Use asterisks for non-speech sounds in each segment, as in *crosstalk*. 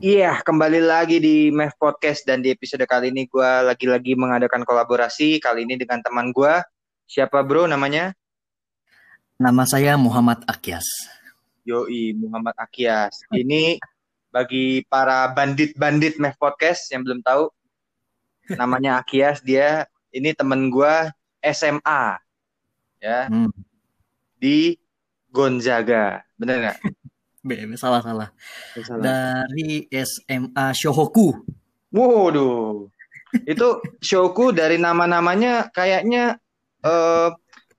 Iya, kembali lagi di Mev Podcast dan di episode kali ini gue lagi-lagi mengadakan kolaborasi kali ini dengan teman gue. Siapa bro namanya? Nama saya Muhammad Akyas. Yoi, Muhammad Akyas. Ini bagi para bandit-bandit Mev Podcast yang belum tahu, namanya Akyas. Dia ini teman gue SMA, ya, Hmm. di Gonzaga. Bener nggak? *laughs* BM salah salah. Salah. Dari SMA Shohoku. Waduh, itu showku dari nama-namanya kayaknya eh,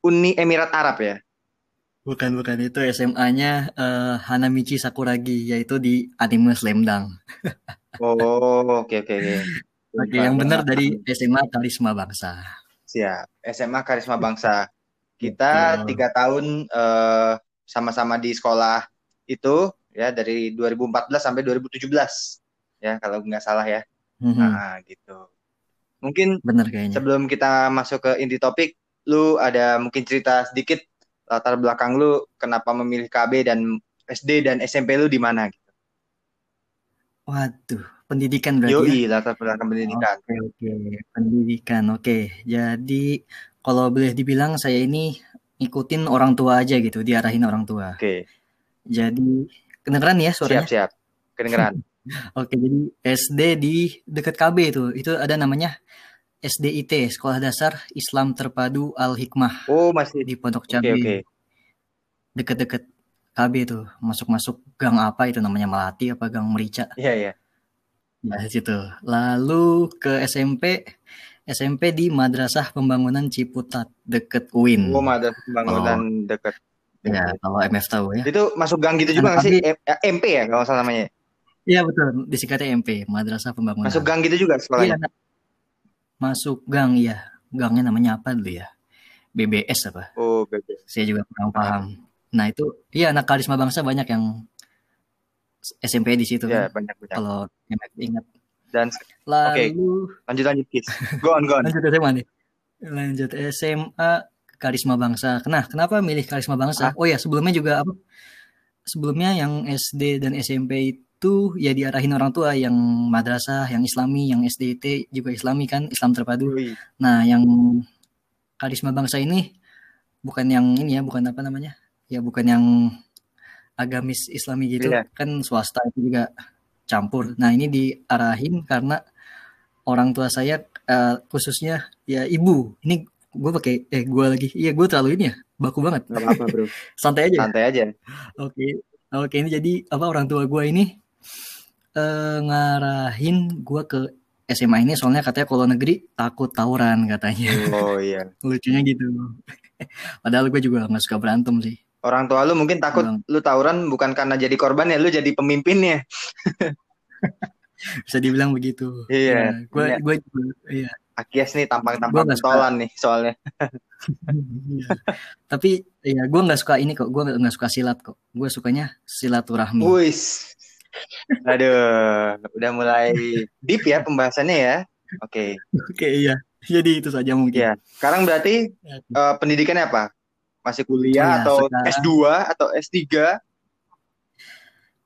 Uni Emirat Arab ya. Bukan bukan itu SMA-nya eh, Hanamichi Sakuragi yaitu di anime Slam Dunk. *laughs* Oh, oke oke oke. Oke, yang benar dari SMA Karisma Bangsa. siap. SMA Karisma Bangsa. Kita tiga tahun eh, sama-sama di sekolah itu ya dari 2014 sampai 2017 ya kalau nggak salah ya. Mhm, Nah gitu. Mungkin Bener kayaknya. sebelum kita masuk ke inti topik, lu ada mungkin cerita sedikit latar belakang lu kenapa memilih KB dan SD dan SMP lu di mana gitu. Waduh, pendidikan berarti ya. Yoi, latar belakang pendidikan. Oke oke, pendidikan. Oke, jadi kalau boleh dibilang saya ini ngikutin orang tua aja gitu, diarahin orang tua. Oke, Jadi kedengeran ya suaranya? siap-siap. Kedengeran. *laughs* Oke, jadi SD di dekat KB itu, itu ada namanya SDIT, Sekolah Dasar Islam Terpadu Al Hikmah Oh, masih. di Pondok Oke, Cabe, oke. deket-deket KB itu, masuk-masuk gang apa itu namanya Melati apa Gang Merica, Iya, iya. ya di situ. Lalu ke SMP, SMP di Madrasah Pembangunan Ciputat deket UIN. Oh, ada pembangunan dekat. Ya, kalau MF tahu ya. Itu masuk gang gitu juga nggak sih? M- eh, MP ya kalau salah namanya. Iya betul, disingkatnya MP, Madrasah Pembangunan. Masuk gang gitu juga Iya, sekolahnya. nah, masuk gang ya. Gangnya namanya apa dulu ya? BBS apa? Oh, bebek. Saya juga kurang paham. Nah itu, iya anak karisma bangsa banyak yang SMP di situ Ya, kan. banyak-banyak. Kalau MF ingat. Dan Lalu lanjut lanjut kids. Go on, go on. *laughs* lanjut SMA nih. Lanjut SMA karisma bangsa. Nah, kenapa milih karisma bangsa? Oh ya, sebelumnya juga apa? Sebelumnya yang SD dan SMP itu ya diarahin orang tua yang madrasah, yang islami, yang SDT juga islami kan, Islam terpadu. Yoi. Nah, yang karisma bangsa ini bukan yang ini ya, bukan apa namanya? Ya bukan yang agamis islami gitu, Iya. kan swasta itu juga campur. Nah, ini diarahin karena orang tua saya eh, khususnya ya ibu. Ini gue pakai eh gue lagi. Iya, gue terlalu ini ya, baku banget. Nggak apa-apa, bro. *laughs* Santai aja. ya? Santai aja. Oke. Oke, ini jadi apa orang tua gue ini eh, ngarahin gue ke SMA ini soalnya katanya kalau negeri takut tawuran katanya. Oh iya. *laughs* Lucunya gitu. *laughs* Padahal gue juga nggak suka berantem sih. Orang tua lu mungkin takut Bang. lu tawuran bukan karena jadi korban ya, lu jadi pemimpinnya. Bisa dibilang begitu. Iya. gue Iya. gue juga iya. Akias nih tampang-tampang tolan nih soalnya. *laughs* Tapi ya gue nggak suka ini kok. Gue nggak suka silat kok. Gue sukanya silaturahmi. Wis. Aduh, udah mulai deep ya pembahasannya ya. Oke. Oke iya. Jadi itu saja mungkin. Iya. Sekarang berarti eh, pendidikannya apa? Masih kuliah iya, atau sekarang- S2 atau S3?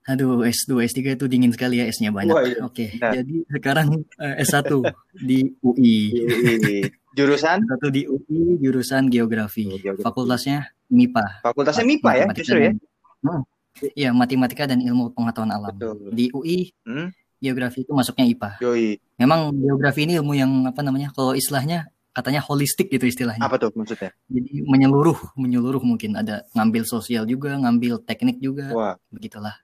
Aduh S2 S3 itu dingin sekali ya S-nya banyak. Wah, iya. Oke. Benar. Jadi sekarang eh, S1 di UI. Yoi. Jurusan Satu di UI jurusan geografi. Oh, geografi. Fakultasnya MIPA. fakultasnya MIPA ya Matematika justru ya. Hmm. Iya, matematika dan ilmu pengetahuan alam. Betul. Di UI Hmm? geografi itu masuknya IPA. Yoi. Memang geografi ini ilmu yang apa namanya? Kalau istilahnya katanya holistik gitu istilahnya. Apa tuh maksudnya? Jadi menyeluruh, menyeluruh mungkin ada ngambil sosial juga, ngambil teknik juga, Wah, begitulah.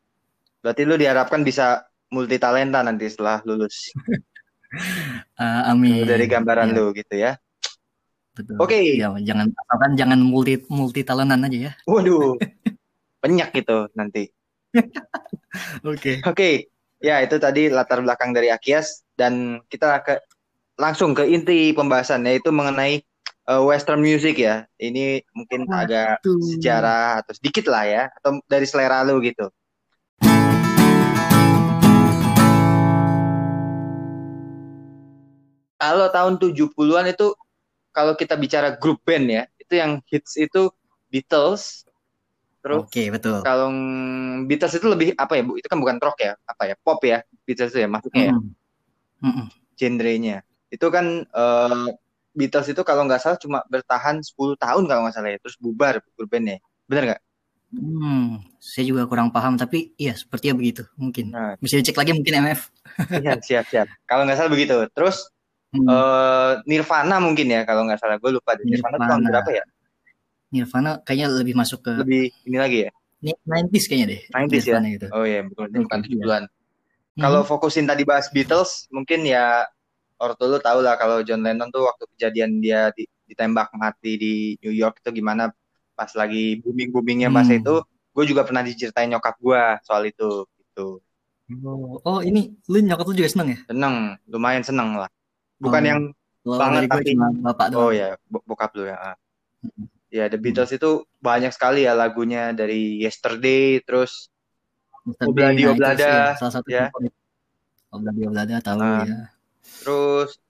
Berarti lu diharapkan bisa multi talenta nanti setelah lulus. Eh, *laughs* amin. Dari gambaran Ya, lu gitu ya. Betul. Oke. Ya, jangan asalkan jangan multi multi talentan aja ya. *laughs* Waduh. Banyak gitu nanti. *laughs* Oke. Oke, ya itu tadi latar belakang dari Akias dan kita ke langsung ke inti pembahasan yaitu mengenai eh, Western music ya. Ini mungkin Waduh. agak sejarah atau sedikit lah ya atau dari selera lu gitu. Kalau tahun 70-an itu kalau kita bicara grup band ya, itu yang hits itu Beatles, Terus Oke, betul. kalau Beatles itu lebih apa ya bu? Itu kan bukan rock ya, apa ya? Pop ya, Beatles itu ya masuknya ya, Mm-mm. Mm-mm. genrenya. Itu kan eh, Beatles itu kalau nggak salah cuma bertahan 10 tahun kalau nggak salah ya, terus bubar grup bandnya. Bener nggak? Hmm, saya juga kurang paham, tapi iya sepertinya begitu mungkin. Nah, Bisa dicek lagi mungkin MF. iya, siap siap. Kalau nggak salah begitu. Terus Hmm, eh, Nirvana mungkin ya kalau nggak salah. Gue lupa deh. Nirvana, tuh tahun Nirvana. berapa ya? Nirvana kayaknya lebih masuk ke Lebih ini lagi ya? ni- 90s kayaknya deh. 90s ya? Nirvana gitu. Oh iya, bukan bukan Oke, 70-an. Mhm. Kalau fokusin tadi bahas Beatles, mungkin ya ortu lu tau lah kalau John Lennon tuh waktu kejadian dia di- ditembak mati di New York itu gimana pas lagi booming boomingnya masa Hmm. itu, gue juga pernah diceritain nyokap gue soal itu gitu. Oh, oh, ini lu nyokap lu juga seneng ya? Seneng, lumayan seneng lah. Bukan Oh, yang banget, tapi- bapak oh ya bo- bokap lu ya. ah. Mhm. Ya The Beatles itu banyak sekali ya lagunya dari Yesterday, terus. Obladi nah, Oblada, salah satu ya. favorit. Obladi Oblada tahu Ah. ya. terus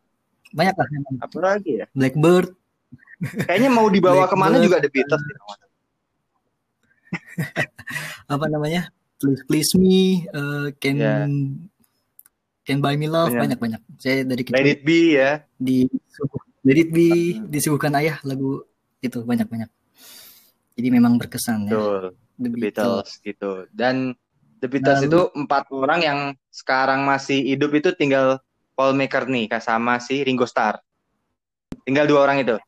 Banyak lah apa lagi ya? Blackbird. Kayaknya mau dibawa ke mana Blackbird. juga The Beatles. deh. *laughs* apa namanya? Please Please Me, eh, Can Ya. Can Buy Me Love, Banyak. banyak-banyak. Saya dari Let kecil It Be ya. di Let It Be, disuguhkan ayah lagu itu banyak-banyak. Jadi memang berkesan ya. Betul. The The Beatles. Beatles gitu. Dan The Beatles itu empat orang yang sekarang masih hidup itu tinggal Paul McCartney sama si Ringo Starr. Tinggal dua orang itu.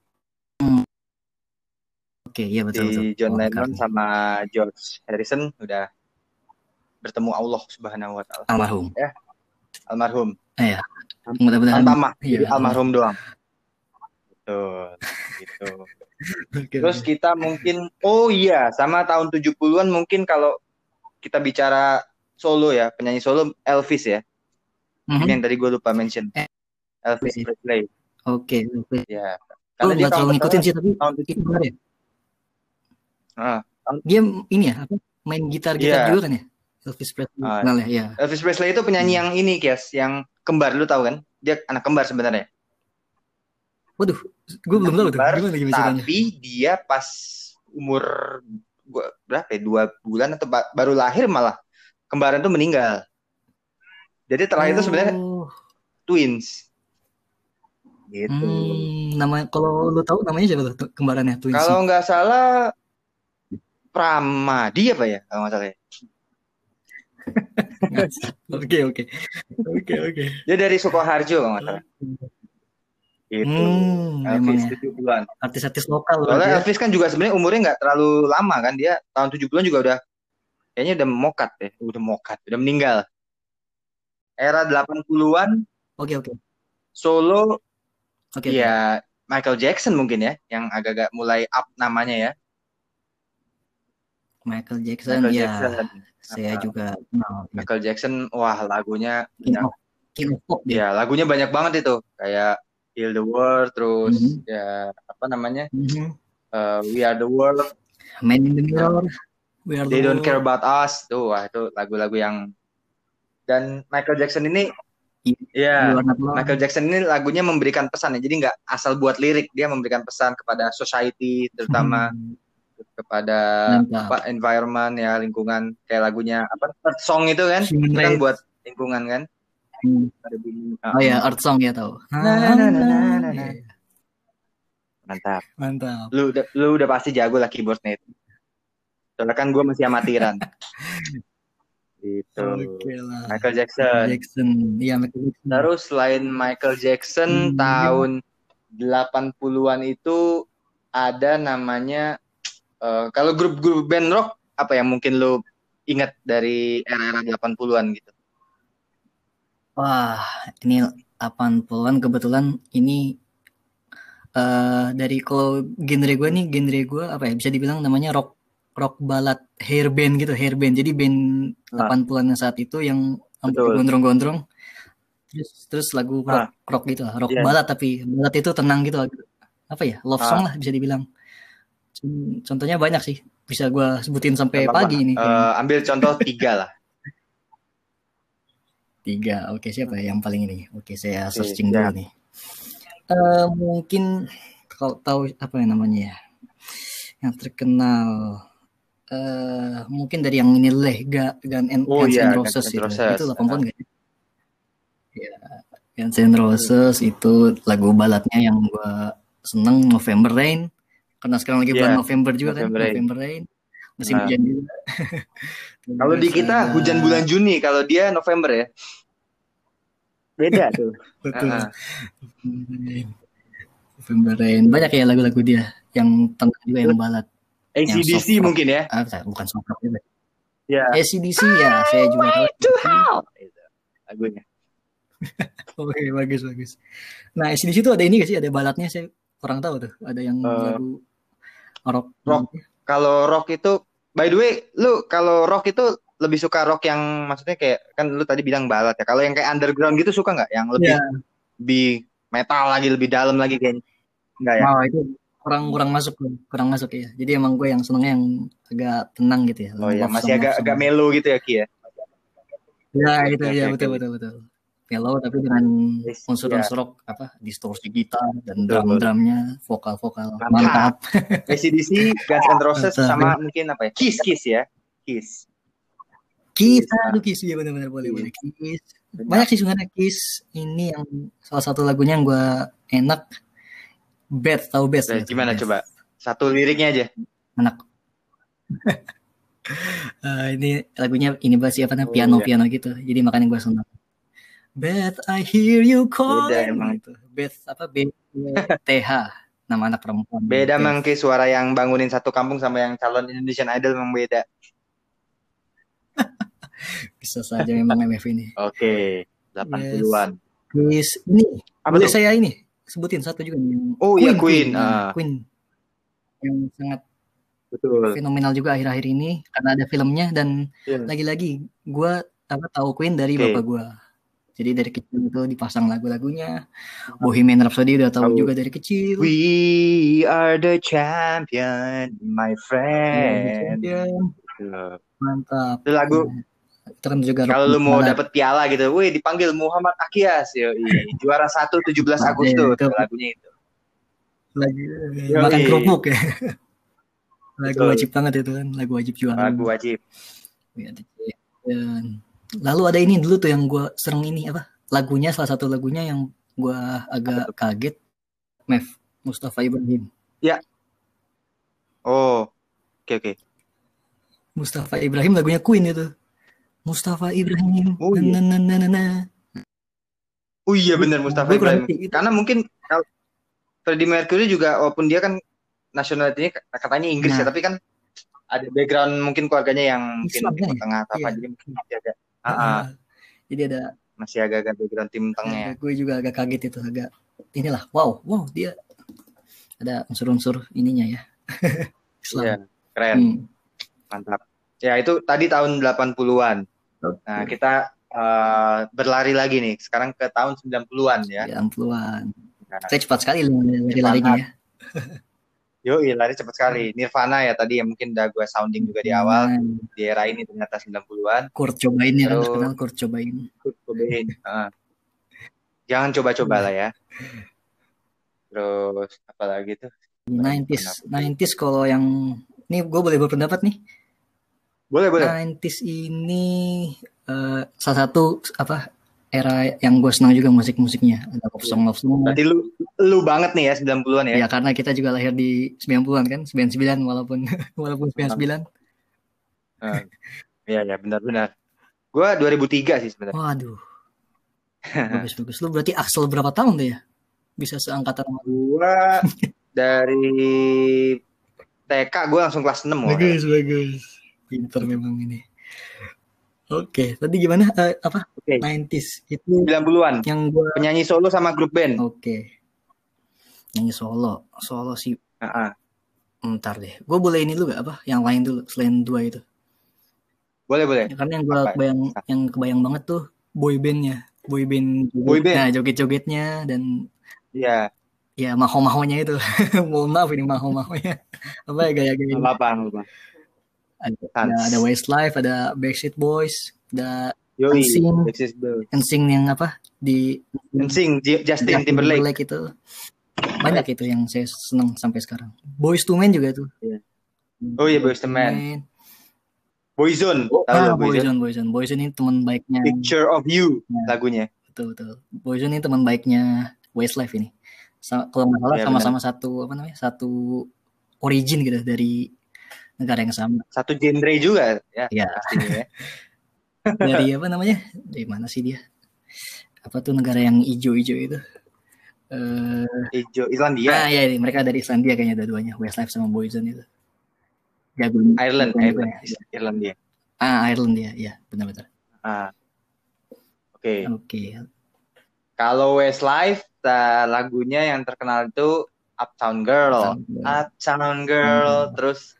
Oke, iya betul betul. Si John Oh, Lennon McCartney. sama George Harrison udah bertemu Allah Subhanahu wa taala. almarhum. Almarhum. Mudah-mudahan. Tanpa mah. Iya, Jadi almarhum doang. Betul. Gitu. *laughs* Oke, Terus kita mungkin oh iya, sama tahun 70-an mungkin kalau kita bicara solo ya, penyanyi solo Elvis ya. Mhm. Yang tadi gue lupa mention. Eh, Elvis. Presley. Oke, oke. Ya. Oh, Karena dia kalau terlalu ngikutin sih tapi tahun itu benar ya. Ah, Dia ini ya, apa? Main gitar-gitar Iya. juga kan ya? Elvis Presley. Kenal ya, ya. Elvis Presley itu penyanyi Hmm. yang ini, Kias, yang kembar lu tahu kan? Dia anak kembar sebenarnya. Waduh, gue belum tahu tuh. Kembar, Gimana gimana ceritanya? Tapi dia pas umur gua berapa ya? Dua bulan atau ba- baru lahir malah kembaran tuh meninggal. Jadi terakhir itu sebenarnya Oh, twins. Gitu. hmm, nama kalau lu tahu namanya siapa tuh kembarannya Twins? Kalau nggak salah Pramadi apa ya? Kalau nggak salah ya. *laughs* Oke, oke. Oke, oke. Dia dari Sukoharjo kalau nggak salah. Gitu. Hmm, Elvis ya. 70-an. Artis-artis lokal Soalnya ya. Elvis kan juga sebenarnya umurnya nggak terlalu lama kan dia tahun 70-an juga udah kayaknya udah mokat deh, udah mokat, udah meninggal. Era 80-an Oke, oke. solo Oke. oke. ya Michael Jackson mungkin ya yang agak-agak mulai up namanya ya. Michael Jackson Michael ya. Jackson. Saya Ah. juga kenal. Michael Jackson wah lagunya King ya, of, King of Pop ya lagunya banyak banget itu kayak Heal the World terus Mhm. ya apa namanya Mhm. Uh, We Are the World Man in the Mirror. We are the They Don't world. Care About Us tuh wah itu lagu-lagu yang dan Michael Jackson ini ya are not alone. Michael Jackson ini lagunya memberikan pesan ya, jadi nggak asal buat lirik, dia memberikan pesan kepada society, terutama Hmm, kepada Mantap. apa environment ya lingkungan, kayak lagunya apa Earth Song itu kan, Human itu kan buat lingkungan kan. Hmm. Bunyi, Oh ya, Earth Song ya tahu. Na. Iya, mantap. Mantap. Lu udah, lu udah pasti jago lah keyboardnya itu. Soalnya kan gue masih amatiran. *laughs* gitu. Oke lah. Michael Jackson. Jackson. Iya, Michael Jackson. Terus selain Michael Jackson Hmm. tahun 80-an itu ada namanya eh, kalau grup-grup band rock apa yang mungkin lu ingat dari era-era 80-an gitu. Wah, ini 80-an kebetulan ini eh dari kalau genre gue nih, genre gue apa ya bisa dibilang namanya rock rock ballad hair band gitu, hair band. Jadi band Ah. 80-an saat itu yang gondrong-gondrong. Terus terus lagu rock, Ah. rock gitu lah, rock Iya. ballad tapi ballad itu tenang gitu. Apa ya? Love song Ah. lah bisa dibilang. Con- Contohnya banyak sih. Bisa gue sebutin sampai pagi ini. Eh, ambil contoh tiga lah. *laughs* Tiga, oke siapa ya yang paling ini? Oke saya searching dulu nih. Eh mungkin kalau tahu apa ya namanya ya, yang terkenal eh mungkin dari yang ini leh ga Gun and Oh Guns N' Guns Roses itu Roses. itu 80-an gak sih? Ya, Guns N' Roses itu lagu baladnya yang gua seneng November Rain karena sekarang lagi bulan Iya, November juga November kan Rain. November Rain musim Nah. hujan juga *laughs* Kalau di kita ada- hujan bulan Juni, kalau dia November ya. Beda tuh. *laughs* betul Ah, ah. November Rain banyak ya lagu-lagu dia yang tengah juga yang balad Yang ACDC mungkin ya. ah bukan soft rock juga Ya. ACDC ya saya juga tahu Itu lagunya. *laughs* Oke bagus bagus. Nah di situ ada ini gak sih ada balatnya saya kurang tahu tuh ada yang Eh, lagu rock. rock. Kalau rock itu, by the way, lu kalau rock itu lebih suka rock yang maksudnya kayak kan lu tadi bilang balad ya. Kalau yang kayak underground gitu suka nggak? Yang lebih Iya. lebih metal lagi, lebih dalam lagi kayaknya. Enggak ya? Oh itu kurang kurang masuk kurang masuk ya. Jadi emang gue yang senengnya yang agak tenang gitu ya. Oh ya, Love masih agak agak melo gitu ya Ki ya. Ya itu ya betul betul betul. Mellow tapi dengan unsur-unsur rock apa distorsi gitar dan drum-drumnya, vokal-vokal Mantap. ACDC, *laughs* Guns N' Roses sama mungkin apa ya? Kiss Kiss ya. Kiss. Kiss, aduh Kiss ya benar-benar boleh boleh Kiss. Banyak sih sebenarnya Kiss. Ini yang salah satu lagunya yang gue enak. Beth, tahu? Nah, ya? gimana Beth. coba? Satu liriknya aja. Enak. *laughs* Eh, ini lagunya ini bahas siapa namanya Oh, piano iya. piano gitu. Jadi makanya gue senang. Beth, I hear you calling. Beda emang. Gitu. Beth apa B T H nama anak perempuan. Beda Beth. emang Ki suara yang bangunin satu kampung sama yang calon Indonesian Idol memang beda. *laughs* Bisa saja memang MF ini. Oke, 80-an. Kiss ini Apa boleh tuh? saya ini sebutin satu juga nih. Oh, iya, Queen. Nah, Ah. Queen. Yang sangat Betul. fenomenal juga akhir-akhir ini karena ada filmnya dan Iya. lagi-lagi gue apa tahu Queen dari Oke. bapak gue jadi dari kecil itu dipasang lagu-lagunya Bohemian Rhapsody udah tahu juga dari kecil We are the champion, my friend. Tuh. mantap Itu lagu itu kan juga kalau lu mau dapet piala gitu, wih dipanggil Muhammad Akias, yo, juara 1 17 Nah, Agustus, itu. lagunya itu. lagi Yoi. makan kerupuk ya *laughs* lagu Betul. wajib banget itu kan lagu wajib juara Lagu wajib. Ya, dan lalu ada ini dulu tuh yang gue sering ini apa lagunya salah satu lagunya yang gue agak kaget Mev Mustafa Ibrahim Oh, oke oke. Mustafa Ibrahim lagunya Queen itu Mustafa Ibrahim Oh, iya. na, na, na, na. Oh iya benar Mustafa Gue Ibrahim. itu. Karena mungkin kalau Freddie Mercury juga walaupun dia kan nasionalitinya katanya Inggris ya, Nah. tapi kan ada background mungkin keluarganya yang mungkin Timur kan ya? Tengah atau apa, Iya. jadi mungkin masih agak ah, ah, jadi ada masih agak-agak background tim tengah. ya. gue juga agak kaget itu agak inilah wow wow dia ada unsur-unsur ininya ya *laughs* Islam Iya, keren, Hmm. mantap. Ya itu tadi tahun 80-an. Nah, kita eh, berlari lagi nih. Sekarang ke tahun 90-an ya. Ya, ampluan. Nah, Saya cepat sekali lari-larinya ya. *laughs* Yo, lari cepat sekali. Nirvana ya tadi yang mungkin udah gue sounding juga di awal. Nah, Di era ini ternyata 90-an. Kurt cobain ya kan Terus- terkenal Kurt cobain. Kurt Cobain. Jangan coba-coba lah ya. Terus apa lagi tuh? 90s 90s kalau yang ini gue boleh berpendapat nih. Boleh, boleh. 90s ini eh, salah satu apa era yang gue senang juga musik-musiknya. Ada love song love song. Berarti lu lu banget nih ya 90-an ya. Ya karena kita juga lahir di 90-an kan, 99 walaupun *laughs* walaupun 99. Heeh. Iya, ya, benar-benar. Gua 2003 sih sebenarnya. Waduh. *laughs* Bagus bagus. Lu berarti Axel berapa tahun tuh ya? Bisa seangkatan sama Gua dari TK gue langsung kelas 6 orang. Bagus bagus. Pinter memang ini. Oke, tadi gimana? Eh, apa? Oke. 90s itu 90-an. yang gua Penyanyi solo sama grup band. Oke. Nyanyi solo. Solo sih Heeh. Ntar deh. Gue boleh ini dulu gak apa? Yang lain dulu selain dua itu. Boleh, boleh. Ya, karena yang gue Apa? bayang yang kebayang banget tuh boy bandnya, boy band, Boy band. Nah, joget-jogetnya dan Iya, ya maho-mahonya itu. *laughs* Mohon maaf ini maho-mahonya. apa ya gaya-gaya? apa-apa. Ada, ada, ada Westlife, ada Backstreet Boys, ada Yoi, Boys. NSYNC yang apa di Dancing, J- Justin Timberlake. itu. Banyak itu yang saya seneng sampai sekarang. Boys to Men juga tuh. Oh iya, Boyz II Men. Boyzone, tahu ah, Boyzone? Boyzone, Boyzone. Ini teman baiknya. Picture of You Ya. lagunya. Betul, betul. Boyzone ini teman baiknya Westlife ini. Sa- kalau nggak salah Iya, sama-sama satu apa namanya? Satu origin gitu dari negara yang sama. Satu genre juga ya. Ya. pastinya ya. *laughs* Dari apa namanya? Dari mana sih dia? Apa tuh negara yang hijau-hijau itu? Eh, Ijo Islandia, ah ya, mereka dari Islandia kayaknya dua-duanya, Westlife sama Boyzone itu. Jago. Ireland, Ireland. Irlandia. Ah, Ireland ya, ya, benar-benar. Ah. Oke. Oke. Kalau Westlife, ta- lagunya yang terkenal itu Uptown Girl. Uptown Girl, Hmm. terus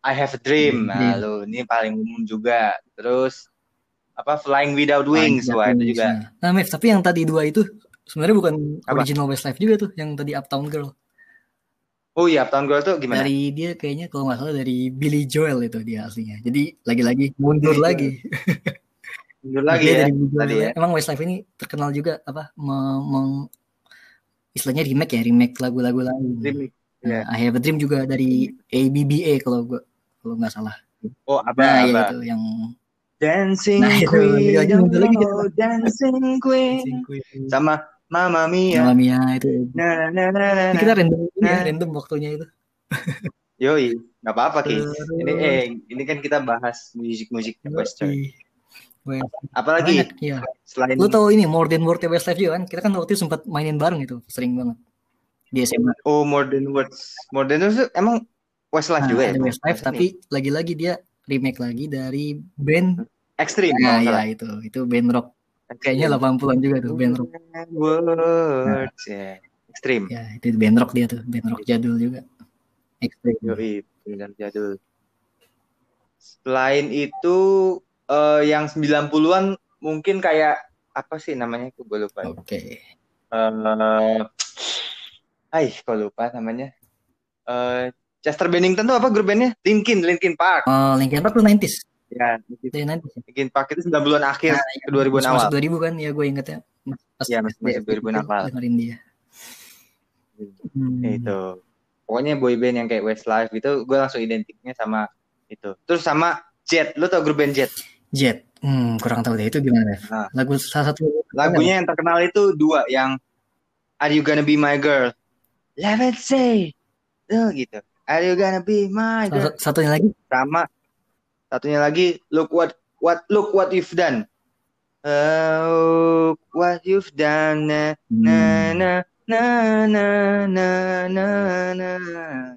I Have a Dream. Nah, lu ini paling umum juga. Terus apa Flying Without Wings, Banyak wah itu juga. ya. Nah, Mev, tapi yang tadi dua itu sebenarnya bukan Apa? original Westlife juga tuh, yang tadi Uptown Girl. Oh iya, Uptown Girl tuh gimana? Dari dia kayaknya kalau nggak salah dari Billy Joel itu dia aslinya. Jadi lagi-lagi mundur Billy lagi. Mundur lagi ya. dari tadi ya. Emang Westlife ini terkenal juga apa? me- meng- istilahnya remake ya, remake lagu-lagu lain. Remix. Nah, Iya. I Have a Dream juga dari ABBA kalau gua kalau nggak salah. Oh, apa Nah, ya itu yang Dancing Nah, itu, Queen, dia aja mundur lagi gitu. oh, Dancing *laughs* Queen. Sama Mamma Mia. Mamma Mia itu. Nah, nah, nah, nah, nah. kita random ini ya, Nah. random waktunya itu. Yoi, nggak apa-apa Ki. Ini eh ini kan kita bahas musik-musik. West- Apalagi Banyak, iya. selain Lu tahu ini More Than Words Westlife juga kan? Kita kan waktu itu sempat mainin bareng itu, sering banget. Di SMA. Oh More Than Words, More Than Words emang Westlife Nah, juga ya? Westlife tapi lagi-lagi dia remake lagi dari band Extreme nah, nggak ya itu, itu band rock. Kayaknya 80-an juga tuh band rock. Words ya. Extreme. Ya, itu band rock dia tuh, band rock jadul juga. Extreme. Yoi, benar jadul. Selain itu eh, yang 90-an mungkin kayak apa sih namanya? Gue lupa. Oke. Eh, Hai, kok lupa namanya? Eh, Chester Bennington tuh apa grup bandnya? Linkin, Linkin Park. Oh, Linkin Park tuh 90s. Ya, Dari 90s. ya. Linkin Park itu 90-an akhir ke 2000-an Masuk- awal. Masuk 2000 kan, ya gue ingetnya. Pas Iya, masuk- masuk 2000-an awal. Dengerin dia. Hmm. Ya, itu. Pokoknya boy band yang kayak Westlife itu gue langsung identiknya sama itu. Terus sama Jet, lu tau grup band Jet? Jet. Hmm, kurang tahu deh itu gimana? Nah. Lagu salah satu Lagunya yang terkenal itu dua, yang Are You Gonna Be My Girl? Let it say. Tuh gitu. Are you gonna be my girl? salah- satunya lagi Sama satunya lagi Look what what look what you've done. Uh, what you've done. Na na Hmm. na na na na na na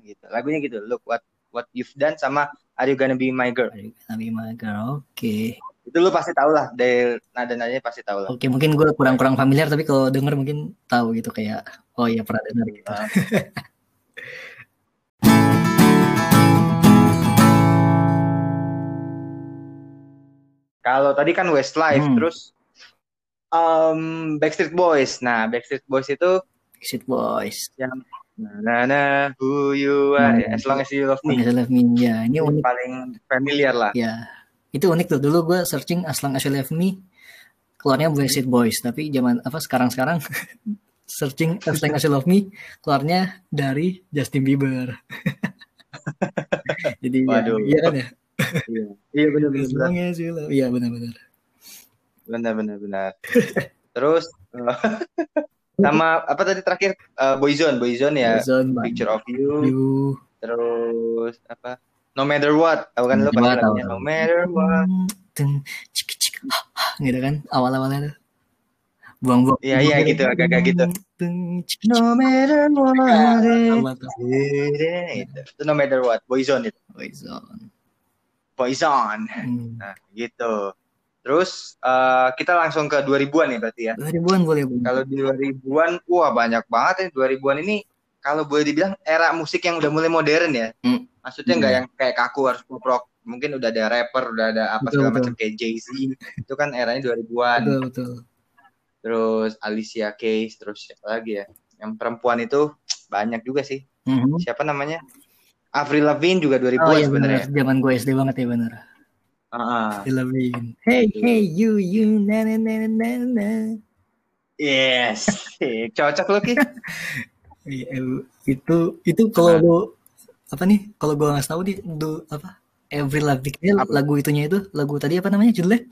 gitu. Lagunya gitu. Look what what you've done sama Are you gonna be my girl? Nabi Magar. Oke. Itu lu pasti tahu lah. Dari nada-nadanya pasti tahu lah. Oke, mungkin gue kurang-kurang familiar tapi kalau denger mungkin tahu gitu kayak oh iya pernah dengar gitu. *laughs* Kalau tadi kan Westlife, Hmm. terus um, Backstreet Boys. Nah, Backstreet Boys itu Exit Boys. yang na na na who you are, Hmm. as long as you love me. As Love Me. Ya, ini unik Paling familiar lah. ya. Itu unik tuh. Dulu gue searching As Long As You Love Me keluarnya Backstreet Boys, tapi zaman apa sekarang-sekarang *laughs* searching As Long As You Love Me keluarnya dari Justin Bieber. *laughs* Jadi ya, Waduh. iya kan ya? Iya, iya benar benar Iya benar-benar. benar benar benar. Terus eh, *laughs* sama apa tadi terakhir Eh, Boyzone, Boyzone ya. Zone Picture of You, You. terus apa? No matter what, tahu kan lu No pasti matter lagunya what. No matter what. Cik, cik, gitu kan awal-awalnya tuh buang-buang Iya, iya, gitu, agak-agak gitu. No matter what. Tuh. Itu. No matter what, Boyzone itu. Poison. Hmm. Nah, gitu. Terus eh, kita langsung ke 2000-an ya berarti ya. 2000-an boleh. Kalau di 2000-an, wah banyak banget ya 2000-an ini kalau boleh dibilang era musik yang udah mulai modern ya. Hmm. Maksudnya nggak Hmm. yang kayak kaku harus pop rock. Mungkin udah ada rapper, udah ada apa Betul, segala macam kayak Jay-Z. Itu kan eranya 2000-an. betul betul Terus Alicia Keys, terus siapa lagi ya? Yang perempuan itu banyak juga sih. Mhm. Siapa namanya? Avril Lavigne juga 2000-an oh iya sebenarnya. benar zaman gue SD banget ya benar Ah, Lavigne. Hey hey you you na na na na na yes. Cocok lo Ki. *laughs* Iya, itu itu kalau lu apa nih? Kalau gue nggak tahu nih du, apa? Every Love Decay lagu itunya itu lagu tadi apa namanya judulnya?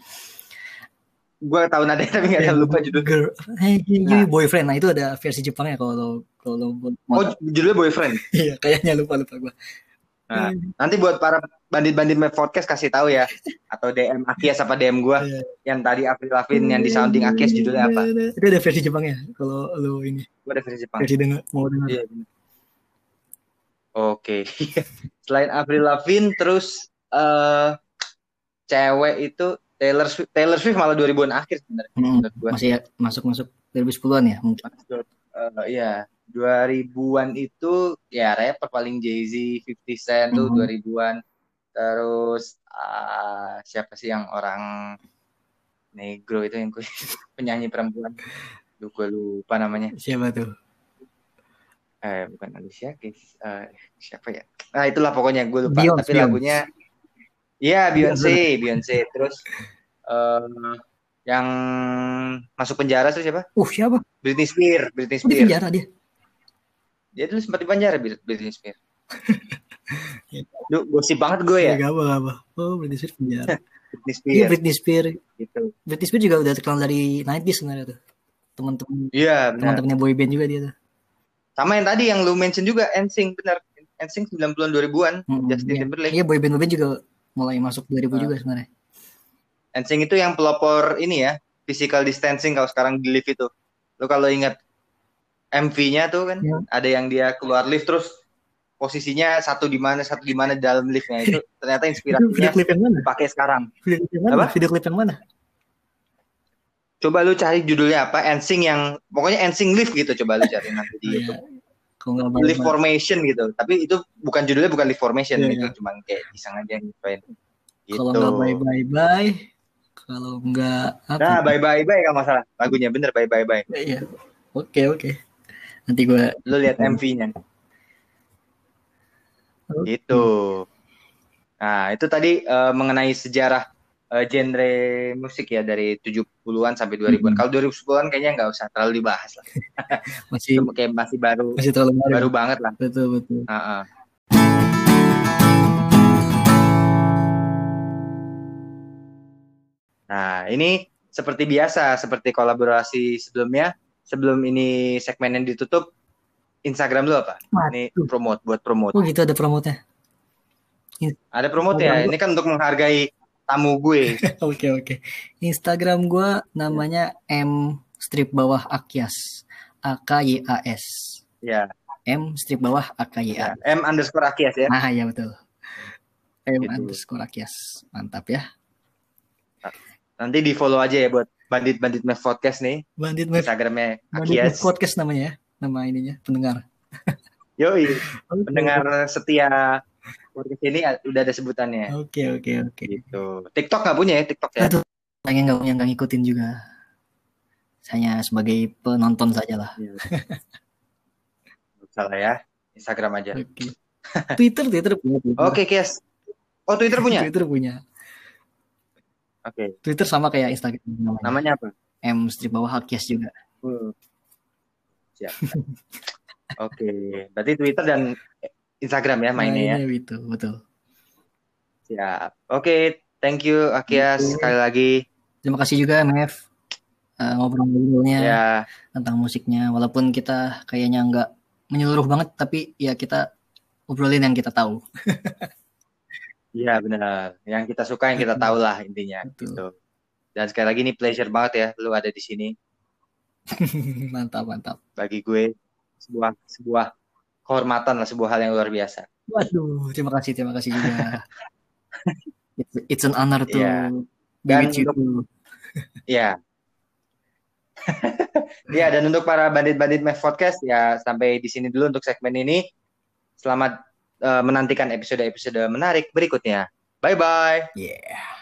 Gue tahu nada *laughs* tapi nggak tahu lupa judul. Girl, hey, you nah. boyfriend. Nah itu ada versi Jepangnya kalau kalau Oh judulnya boyfriend. *laughs* Iya kayaknya lupa lupa gue. Nah, nanti buat para bandit-bandit Podcast kasih tahu ya atau DM Akias apa DM gue yeah. yang tadi April Lavin yang di sounding Akias judulnya apa? Itu ada versi Jepangnya kalau lu ini. Gue ada versi Jepang. Versi denger, mau dengar. Iya, Oke. *laughs* Selain April Lavin terus uh, cewek itu Taylor Swift, Taylor Swift malah 2000-an akhir sebenarnya. Hmm, masih ya, masuk masuk 2010-an ya mungkin. Masuk, uh, ya 2000-an itu ya rapper paling Jay-Z, 50 Cent tuh mm -hmm. 2000-an. Terus uh, siapa sih yang orang negro itu yang *laughs* penyanyi perempuan? Duh, gue lupa namanya. Siapa tuh? Eh, bukan Alicia Keys. Uh, siapa ya? Nah, itulah pokoknya gue lupa. Beyonce, Tapi lagunya Iya, Beyonce, Beyonce. Terus uh, yang masuk penjara tuh siapa? Uh, siapa? Britney Spears, Britney Spears. Oh, di penjara dia. Dia dulu sempat di penjara Britney Spears. *laughs* Duh, gosip banget gue ya. Gak apa, gak apa. Oh, Britney Spears penjara. *laughs* Britney Spears. Iya, Britney Spears. Gitu. Britney Spears juga udah terkenal dari 90s sebenarnya tuh. Teman-teman. Iya, Teman-temannya boy band juga dia tuh. Sama yang tadi yang lu mention juga NSYNC benar. NSYNC 90-an 2000-an hmm, Justin iya. Timberlake. Iya, boy band boy band juga mulai masuk 2000 nah. juga sebenarnya. NSYNC itu yang pelopor ini ya, physical distancing kalau sekarang di lift itu. Lu kalau ingat MV-nya tuh kan ya. ada yang dia keluar lift terus posisinya satu di mana satu di mana dalam liftnya itu *laughs* ternyata inspirasinya video klip yang mana? dipakai sekarang. Video klip yang mana? Apa? Video klip yang mana? Coba lu cari judulnya apa? Ensing yang pokoknya Ensing lift gitu coba lu cari nanti di iya. YouTube. Lift formation gitu. Tapi itu bukan judulnya bukan lift formation yeah, itu yeah. cuma kayak iseng aja gitu. Kalau nggak bye bye bye, kalau nggak apa? Nah, bye bye bye nggak masalah. Lagunya bener bye bye bye. Iya. Oke oke. Nanti gue lu lihat MV-nya. Okay. Itu. Nah, itu tadi uh, mengenai sejarah uh, genre musik ya dari 70-an sampai 2000-an. Hmm. Kalau 2010-an kayaknya nggak usah terlalu dibahas lah. *laughs* masih kayak masih baru. Masih terlalu baru. Baru banget lah. Betul, betul. Uh -uh. Nah, ini seperti biasa, seperti kolaborasi sebelumnya, sebelum ini segmen yang ditutup, Instagram lu apa? Waduh. Ini promote buat promote. Oh gitu ada promote-nya. Ada promote ya. Ini kan untuk menghargai tamu gue. *laughs* Oke oke. Instagram gue namanya M strip bawah Akyas. A K Y A S. Ya. M strip bawah A K Y A. Ya. M underscore Akyas ya. Ah ya betul. M gitu. underscore Akyas. Mantap ya. Nanti di follow aja ya buat bandit-bandit Mev podcast nih. Bandit Mev. Instagramnya Akias. Bandit podcast namanya ya, nama ininya pendengar. *laughs* Yoi, pendengar setia podcast ini udah ada sebutannya. Oke okay, oke okay, oke. Okay. Gitu. TikTok nggak punya ya TikTok ya? Aduh, saya nggak punya nggak ngikutin juga. Saya sebagai penonton saja lah. Iya. Salah ya, Instagram aja. Okay. Twitter Twitter punya. Oke, okay, Kias. Oh, Twitter punya? Twitter punya. Oke. Okay. Twitter sama kayak Instagram namanya. Namanya apa? M strip bawah Hakias juga. Hmm. Siap. Oke, okay. berarti Twitter dan Instagram ya mainnya ya. Itu, betul. Siap. Oke, okay. thank you Akias sekali lagi. Terima kasih juga Mev uh, ngobrol-ngobrolnya ya. tentang musiknya. Walaupun kita kayaknya nggak menyeluruh banget, tapi ya kita obrolin yang kita tahu. *laughs* Iya benar. Yang kita suka yang kita tahu lah intinya Betul. gitu. Dan sekali lagi ini pleasure banget ya lu ada di sini. *laughs* mantap mantap. Bagi gue sebuah sebuah kehormatan lah sebuah hal yang luar biasa. Waduh, terima kasih terima kasih juga. *laughs* it's, it's an honor to yeah. be with you. *laughs* Iya. *laughs* Iya dan untuk para bandit-bandit Math Podcast ya sampai di sini dulu untuk segmen ini. Selamat uh, menantikan episode-episode menarik berikutnya. Bye bye. Yeah.